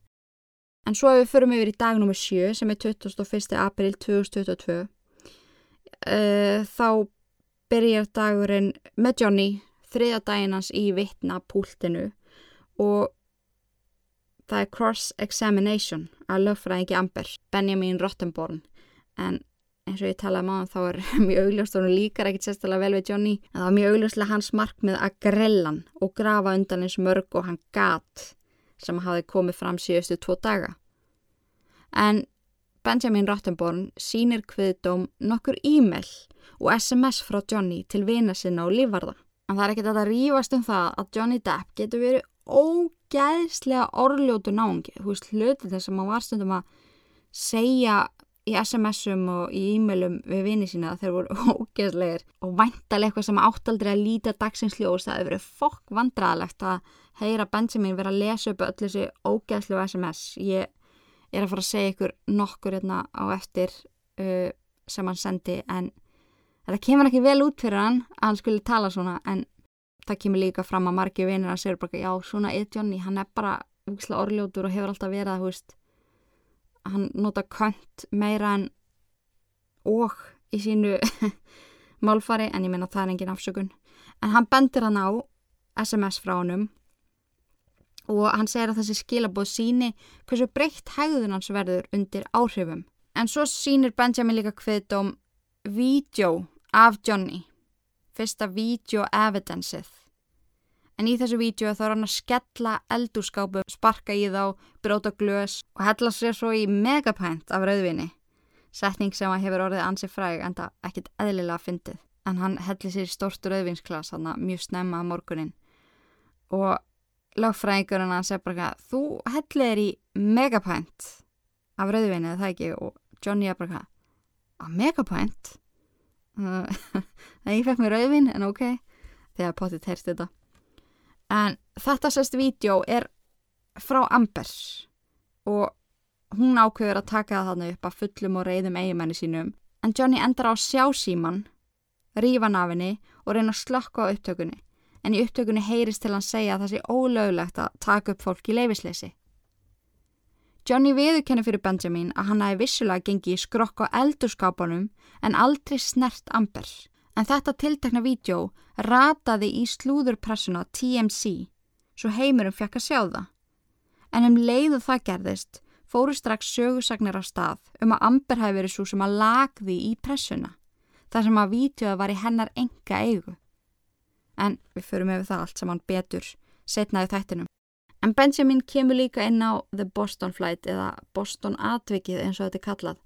En svo ef við förum yfir í dag nr. 7 sem er 21. april 2022 uh, þá byrjar dagurinn með Johnny þriða daginn hans í vittnapúltinu og það er cross-examination að löffræðingi Amber, Benjamin Rottenborn en eins og ég talaði maður um þá er <laughs> mjög augljóst og hún líkar ekkert sérstaklega vel við Johnny en það var mjög augljóslega hans markmið að grellan og grafa undan eins mörg og hann gat sem hafi komið fram síðustu tvo daga. En Benjamin Rottenborn sínir hviðdóm nokkur e-mail og SMS frá Johnny til vina sinna og lífvarða En það er ekkert að það rífast um það að Johnny Depp getur verið ógæðslega orðljótu náungi. Þú veist, hluti þess að maður var stundum að segja í SMS-um og í e-mailum við vinið sína að þeir voru <laughs> ógeðslegir og væntalega eitthvað sem áttaldri að líta dagsins ljós. Það hefur verið fokk vandraðalegt að heyra Benjamin vera að lesa upp öll þessi ógeðslu SMS. Ég er að fara að segja ykkur nokkur hérna á eftir uh, sem hann sendi en þetta kemur ekki vel út fyrir hann að hann skulle tala svona en það kemur líka fram að margi vinir að segja bara já svona er Johnny, hann er bara úkslega orðljótur og hefur alltaf verið að hú veist hann nota könt meira en og í sínu <laughs> málfari en ég minna það er engin afsökun en hann bendir hann á SMS frá honum og hann segir að þessi skilabóð síni hversu breytt hægðun hans verður undir áhrifum. En svo sínir Benjamin líka hviðdóm vídjó af Johnny, fyrsta vídjó evidenceið. En í þessu vídjó þá er hann að skella eldúrskápu, sparka í þá, bróta glös og hella sér svo í megapænt af rauðvinni. Setning sem að hefur orðið ansi fræg en það ekkit eðlilega fyndið. En hann helli sér í stórtu rauðvinsklass, hann mjög snemma að morgunin. Og lagfræðingurinn hann segir bara þú hellir í megapænt af rauðvinni það ekki og Johnny er bara að megapænt það <laughs> ég fekk mér rauðvin en ok þegar potið heyrst þetta. En þetta sérst vídeo er frá Amber og hún ákveður að taka það þannig upp að fullum og reyðum eigimenni sínum. En Johnny endar á sjásíman rífa nafinni og reyna að slokka á upptökunni. En í upptökunni heyrist til hann segja að það sé ólöglegt að taka upp fólk í leifisleysi. Johnny viðurkenni fyrir Benjamin að hann hafi vissulega gengið í skrokk á eldurskápanum en aldrei snert Amber. En þetta tiltekna vídjó rataði í slúðurpressuna TMC svo heimurum fekk að sjá það. En um leiðu það gerðist fóru strax sögursagnir á stað um að Amber hafi verið svo sem að lagði í pressuna þar sem að vídjóða var í hennar enga eigu en við förum yfir það allt saman betur setnaði þættinum. En Benjamin kemur líka inn á The Boston Flight eða Boston Atvikið eins og þetta er kallað.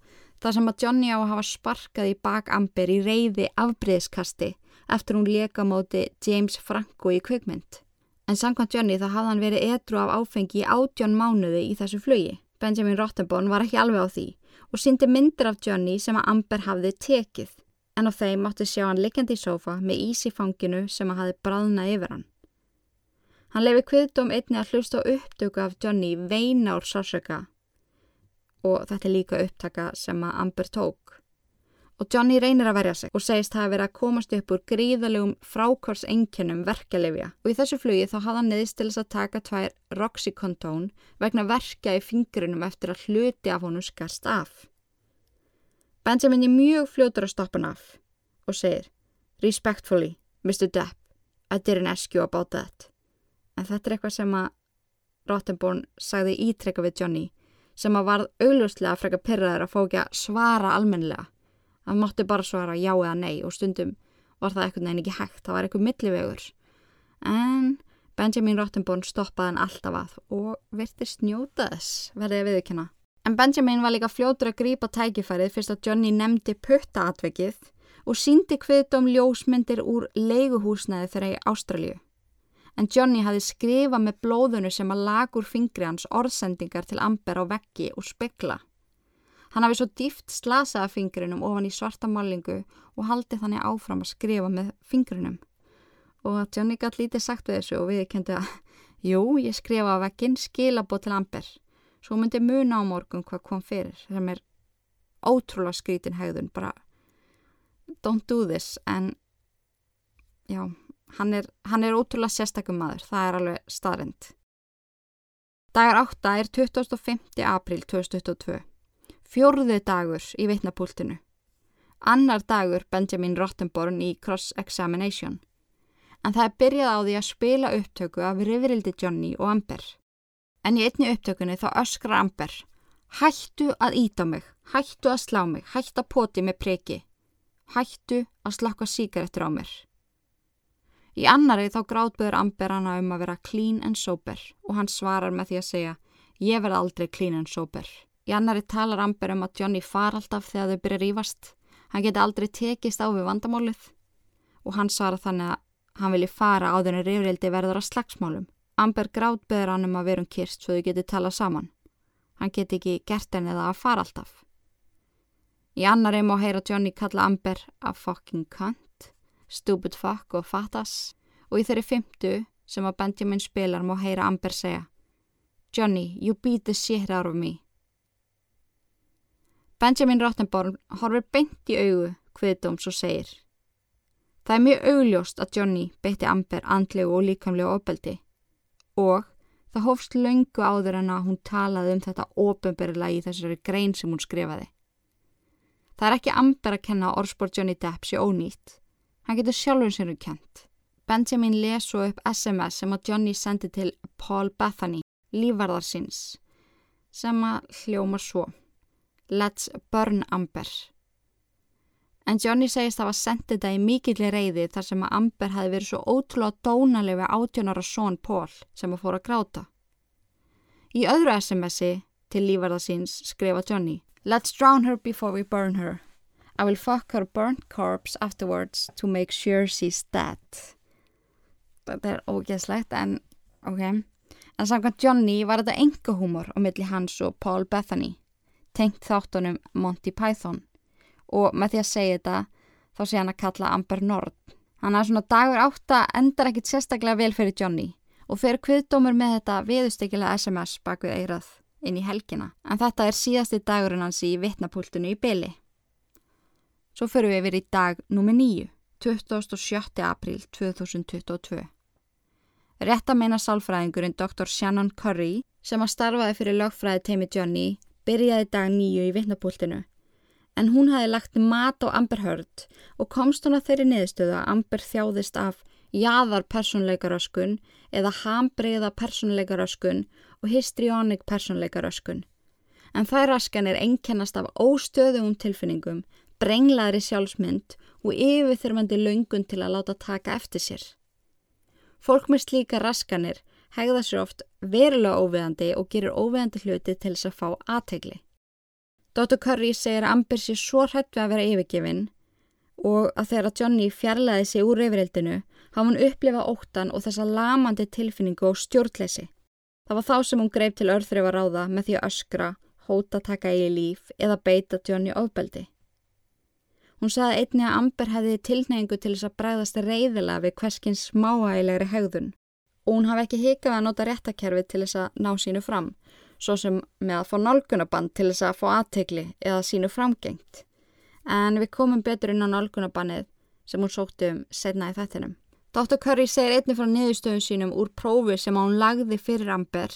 Það sem að Johnny á að hafa sparkað í bakamber í reyði afbreyðskasti eftir hún leka móti James Franco í kvikmynd. En samkvæmt Johnny þá hafði hann verið edru af áfengi í átjón mánuði í þessu flugi. Benjamin Rottenborn var ekki alveg á því og syndi myndir af Johnny sem að Amber hafði tekið en á þeim mátti sjá hann likjandi í sófa með ís í fanginu sem að hafi bráðnað yfir hann. Hann lefi kviðdóm einni að hlusta á upptöku af Johnny veina úr sársöka og þetta er líka upptaka sem að Amber tók. Og Johnny reynir að verja sig og segist það að vera að komast upp úr gríðalegum frákvarsengjönum verkelefja og í þessu flugi þá hafða hann neðist til þess að taka tvær Roxycontón vegna verka í fingrinum eftir að hluti af honum skarst af. Benjamin er mjög fljótur að stoppa hann af og segir Respectfully, Mr. Depp, I didn't ask you about that. En þetta er eitthvað sem að Rottenborn sagði ítrekka við Johnny sem að varð augljóslega að freka pyrraður að fá ekki að svara almenlega. Það mátti bara svara já eða nei og stundum var það eitthvað neina ekki hægt, það var eitthvað millivegur. En Benjamin Rottenborn stoppaði hann alltaf að og virti snjóta þess verðið að viðkjöna. En Benjamin var líka fljótur að grípa tækifærið fyrst að Johnny nefndi puttaatvekið og síndi hviðdóm ljósmyndir úr leiguhúsnaði þeirra í Ástralju. En Johnny hafi skrifað með blóðunu sem að lagur fingri hans orðsendingar til Amber á veggi og spekla. Hann hafi svo dýft slasaða fingrinum ofan í svarta málingu og haldi þannig áfram að skrifa með fingrinum. Og Johnny gæti lítið sagt við þessu og við kendi að, jú, ég skrifa á veggin skilabót til Amber svo myndi muna á morgun hvað kom fyrir sem er ótrúlega skrítin hegðun bara don't do this en já, hann er, hann er ótrúlega sérstakum maður, það er alveg staðrind Dagar 8 er 25. april 2022 Fjórðu dagur í vitnapúltinu. Annar dagur Benjamin Rottenborn í Cross Examination en það er byrjað á því að spila upptöku af Riverildi Johnny og Amber. En í einni upptökunni þá öskrar Amber Hættu að íta mig, hættu að slá mig, hættu að poti með preki, hættu að slakka síkaretur á mér. Í annari þá gráðböður Amber hana um að vera clean and sober og hann svarar með því að segja ég verð aldrei clean and sober. Í annari talar Amber um að Johnny far alltaf þegar þau byrja rífast, hann geti aldrei tekist á við vandamálið og hann svarar þannig að hann vilji fara áður en rifrildi verður að slagsmálum. Amber grátbeður hann um að vera um kyrst svo þau geti tala saman. Hann geti ekki gert henni það að fara alltaf. Í annari má heyra Johnny kalla Amber a fucking cunt, stupid fuck og fattas og í þeirri fymtu sem að Benjamin spilar má heyra Amber segja Johnny, you beat the shit out of me. Benjamin Rottenborn horfir beint í augu hviðdóms og segir Það er mjög augljóst að Johnny beitti Amber andlegu og líkamlegu ofbeldi og það hófst laungu áður en að hún talaði um þetta ofinberilega í þessari grein sem hún skrifaði. Það er ekki Amber að kenna orðspór Johnny Depp sér ónýtt. Hann getur sjálfur sér um kent. Benjamin les svo upp SMS sem að Johnny sendi til Paul Bethany, lífvarðarsins, sem að hljóma svo. Let's burn Amber. En Johnny segist að það var sendið þetta í mikilli reyði þar sem að Amber hafi verið svo ótrúlega dónaleg við átjónara són Paul sem að fóra að gráta. Í öðru SMS-i til lífarðasins skrifa Johnny Let's drown her before we burn her. I will fuck her burnt corpse afterwards to make sure she's dead. Þetta er ógeðslegt en ok. En samkvæmt Johnny var þetta enga húmor á milli hans og Paul Bethany tengt þáttunum Monty Python og með því að segja þetta þá sé hann að kalla Amber Nord. Hann er svona dagur átta endar ekkit sérstaklega vel fyrir Johnny og fyrir kviðdómur með þetta viðustekilega SMS bak við eirað inn í helgina. En þetta er síðasti dagurinn hans í vittnapúltinu í byli. Svo fyrir við yfir í dag nummi 9, 27. apríl 2022. Rétt að meina sálfræðingurinn Dr. Shannon Curry sem að starfaði fyrir lögfræði teimi Johnny byrjaði dag nýju í vittnapúltinu en hún hafi lagt mat á Amber Heard og komst hún að þeirri niðurstöðu að Amber þjáðist af jaðar personleikaröskun eða hambreiða personleikaröskun og histrionic personleikaröskun. En það raskan er einkennast af óstöðum tilfinningum, brenglaðri sjálfsmynd og yfirþyrmandi laungun til að láta taka eftir sér. Fólk með slíka raskanir hegða sér oft verulega óveðandi og gerir óveðandi hluti til þess að fá aðtegli. Dr. Curry segir að Amber sé svo hrætt við að vera yfirgefin og að þegar Johnny fjarlæði sig úr yfirildinu hafa hann upplifað óttan og þessa lamandi tilfinningu og stjórnleysi. Það var þá sem hún greip til örþrif að ráða með því að öskra, hóta taka í líf eða beita Johnny ofbeldi. Hún saði einni að Amber hefði tilneingu til þess að bregðast reyðilega við hverskins smáægilegri hegðun og hún hafi ekki hikað að nota réttakerfi til þess að ná sínu fram svo sem með að fá nálgunaband til þess að fá aðtegli eða sínu framgengt. En við komum betur inn á nálgunabannið sem hún sótti um setna í þettinum. Dr. Curry segir einnig frá niðurstöðum sínum úr prófi sem hún lagði fyrir Amber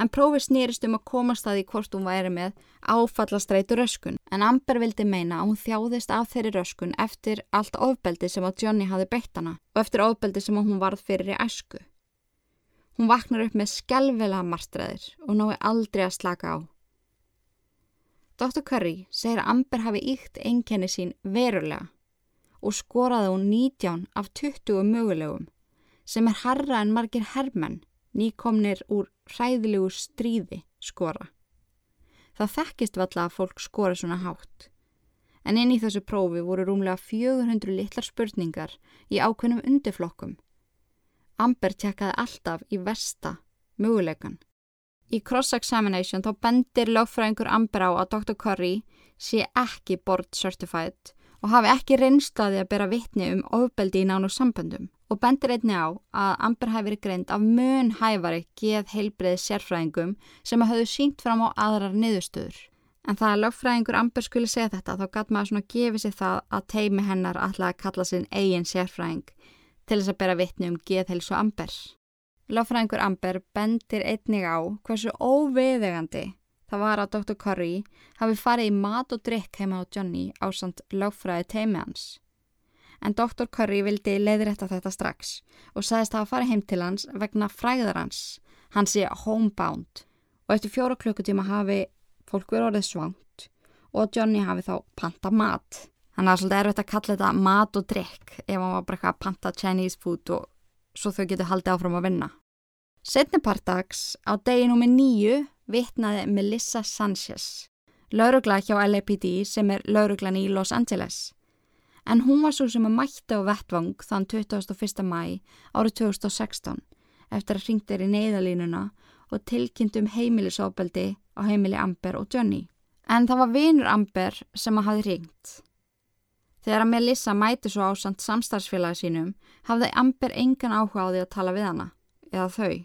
en prófi snýrist um að komast að því hvort hún væri með áfallastreitu röskun. En Amber vildi meina að hún þjáðist af þeirri röskun eftir allt ofbeldi sem að Johnny hafi beitt hana og eftir ofbeldi sem hún varð fyrir í æsku. Hún vaknar upp með skelvela marstræðir og nái aldrei að slaka á. Dr. Curry segir að Amber hafi íkt einkenni sín verulega og skoraði hún 19 af 20 mögulegum sem er harra en margir herrmenn nýkomnir úr hræðilegu stríði skora. Það þekkist valla að fólk skora svona hátt. En inn í þessu prófi voru rúmlega 400 litlar spurningar í ákveðnum undirflokkum Amber tjekkaði alltaf í versta möguleikan. Í cross-examination þá bendir lögfræðingur Amber á að Dr. Curry sé ekki board certified og hafi ekki reynslaði að bera vittni um ofbeldi í nánu samböndum og bendir einni á að Amber hafi verið greint af mun hæfari geð heilbreið sérfræðingum sem hafðu sínt fram á aðrar niðurstöður. En það að lögfræðingur Amber skuli segja þetta þá gæt maður svona gefið sér það að teimi hennar alltaf að kalla sinn eigin sérfræðing til þess að bera vittni um geðhelsu Amber. Láfræðingur Amber bendir einnig á hversu óviðegandi það var að Dr. Curry hafi farið í mat og drikk heima á Johnny á samt láfræði teimi hans. En Dr. Curry vildi leiðrætta þetta strax og sagðist að farið heim til hans vegna fræðar hans, hans sé homebound og eftir fjóra klukkutíma hafi fólk verið orðið svangt og Johnny hafi þá panta mat. Þannig að það er svolítið erfitt að kalla þetta mat og drikk ef hann var bara eitthvað að panta Chinese food og svo þau getur haldið áfram að vinna. Setnipartags á deginu með nýju vitnaði Melissa Sanchez, laurugla hjá LAPD sem er lauruglan í Los Angeles. En hún var svo sem að mætti á vettvang þann 21. mæ árið 2016 eftir að ringt er í neyðalínuna og tilkynnt um heimilisofbeldi á heimili Amber og Johnny. En það var vinur Amber sem að hafi ringt. Þegar að Melissa mæti svo ásand samstarfsfélagi sínum hafði Amber engan áhuga á því að tala við hana, eða þau,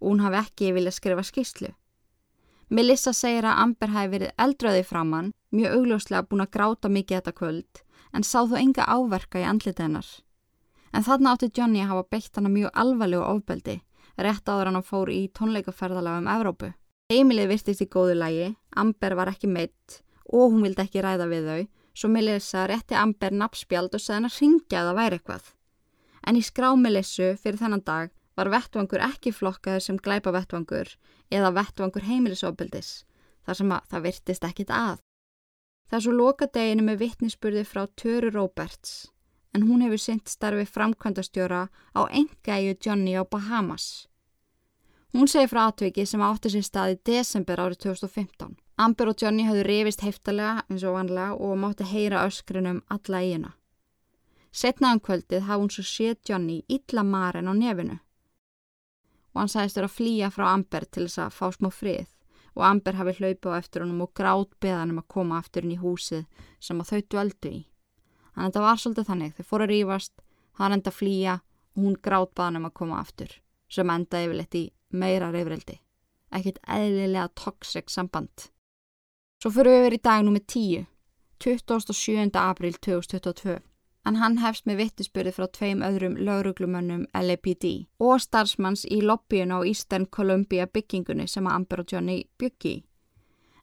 hún hafi ekki viljað skrifa skýrslu. Melissa segir að Amber hafi verið eldröði framann, mjög augljóslega búin að gráta mikið þetta kvöld, en sá þó enga áverka í andlita hennar. En þarna átti Johnny að hafa beitt hana mjög alvarlegu ofbeldi, rétt áður hann að fór í tónleikaferðalega um Evrópu. Emilið virtist í góðu lægi, Amber var ekki meitt og hún vildi ekki ræða við þau, svo Melissa rétti Amber nabbspjald og segði hann að ringja að það væri eitthvað. En í skrámilissu fyrir þennan dag var vettvangur ekki flokkaður sem glæpa vettvangur eða vettvangur heimilisofbildis, þar sem að það virtist ekkit að. Svo lokadeginu með vittnisspurði frá Töru Roberts, en hún hefur synt starfi framkvæmdastjóra á enga-eigu Johnny á Bahamas. Hún segi frá atviki sem átti sér stað í desember árið 2015. Amber og Johnny hafðu rifist heftalega eins og vanlega og mátti heyra öskrinum alla eigina. Setnaðan um kvöldið hafði hún svo séð Johnny illa marinn á nefinu og hann sagðist vera að flýja frá Amber til þess að fá smá frið og Amber hafi hlaupið á eftir honum og grátt beðan um að koma aftur inn í húsið sem að þau dvöldu í. Þannig að þetta var svolítið þannig, þau fóru að rýfast, hann enda að flýja og hún grátt beðan um að koma aftur sem enda yfirleitt í meira reyfrildi. Ekkert eðlilega toxic samband. Svo fyrir við verið í dag nummið 10, 27. april 2022 en hann hefst með vittispyrði frá tveim öðrum lauruglumönnum LAPD og starfsmanns í lobbyun á Eastern Columbia byggingunni sem að Amber og Johnny byggi.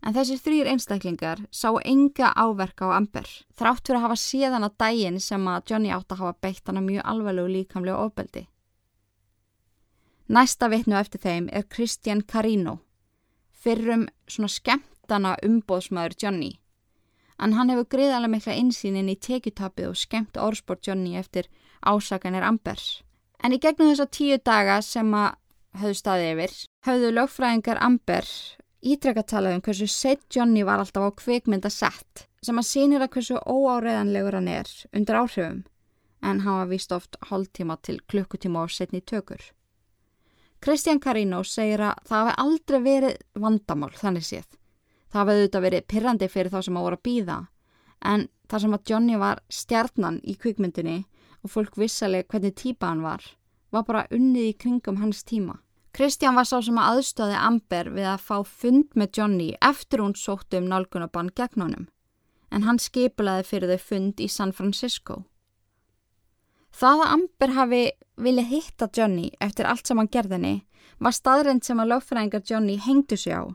En þessir þrýr einstaklingar sá enga áverka á Amber, þrátt fyrir að hafa síðan að dægin sem að Johnny átt að hafa beitt hana mjög alvarlegu líkamlega ofbeldi. Næsta vitnu eftir þeim er Christian Carino, fyrrum svona skemmtana umbóðsmaður Johnny en hann hefur greiðalega mikla insýnin í tekjutapið og skemmt orðsport Johnny eftir ásakanir Ambers. En í gegnum þessa tíu daga sem að höfðu staði yfir, höfðu lögfræðingar Amber ítrekka talað um hversu sett Johnny var alltaf á kvikmynda sett, sem að sýnir að hversu óáreðanlegur hann er undir áhrifum, en hann var vist oft hálftíma til klukkutíma á setni tökur. Kristján Carino segir að það hafi aldrei verið vandamál þannig séð Það hafði auðvitað verið pirrandi fyrir þá sem á voru að býða en þar sem að Johnny var stjarnan í kvikmyndinni og fólk vissalega hvernig típa hann var, var bara unnið í kringum hans tíma. Kristján var sá sem að aðstöði Amber við að fá fund með Johnny eftir hún sóttu um nálgunabann gegn honum en hann skipulaði fyrir þau fund í San Francisco. Það að Amber hafi viljað hitta Johnny eftir allt sem hann gerðinni var staðrind sem að lögfræðingar Johnny hengdu sig á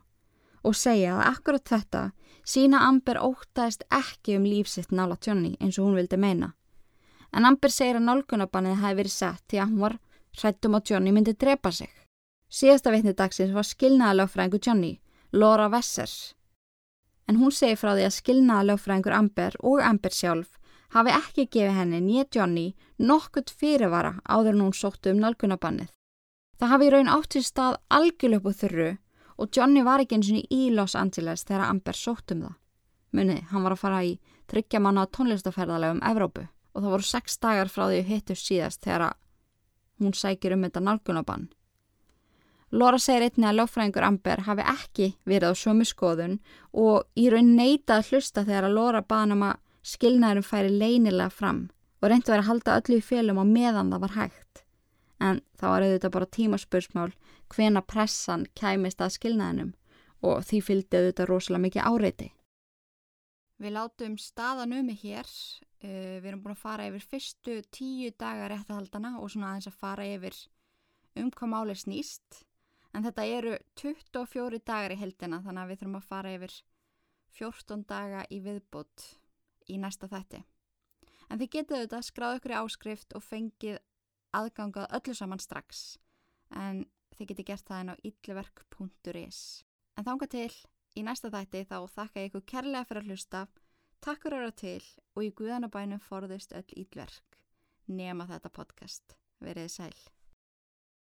og segja að akkurat þetta sína Amber ótaðist ekki um lífsitt nála Johnny eins og hún vildi meina. En Amber segir að nálgunabannið hafi verið sett því að hún var hrættum að Johnny myndi drepa sig. Síðasta vitni dagsins var skilnaðalögfræðingu Johnny, Laura Wessers. En hún segir frá því að skilnaðalögfræðingur Amber og Amber sjálf hafi ekki gefið henni nýja Johnny nokkurt fyrirvara áður en hún sóttu um nálgunabannið. Það hafi í raun átt í stað algjörlöpu þurru og Johnny var ekki eins og í Los Angeles þegar Amber sótt um það. Munið, hann var að fara í tryggja manna tónlistaferðalega um Evrópu og það voru sex dagar frá því hittu síðast þegar hún sækir um þetta nálgunabann. Lora segir einni að lögfræðingur Amber hafi ekki verið á sömu skoðun og í raun neita að hlusta þegar að Lora baðan um að skilnaðurum færi leinilega fram og reyndi að vera að halda öllu í félum á meðan það var hægt. En það var auðvitað bara tímaspursmál hvena pressan kæmist að skilnaðinum og því fylgdi auðvitað rosalega mikið áreiti. Við látum staðan um mig hér, uh, við erum búin að fara yfir fyrstu tíu dagar réttahaldana og svona aðeins að fara yfir um hvað máli snýst en þetta eru 24 dagar í heldina þannig að við þurfum að fara yfir 14 daga í viðbútt í næsta þætti. En þið getið auðvitað skráð ykkur í áskrift og fengið aðgangað öllu saman strax en þið geti gert það en á illverk.is. En þánga til, í næsta þætti þá þakka ég ykkur kærlega fyrir að hlusta, takk fyrir að vera til og í guðanabænum forðist öll illverk. Nema þetta podcast. Verið sæl.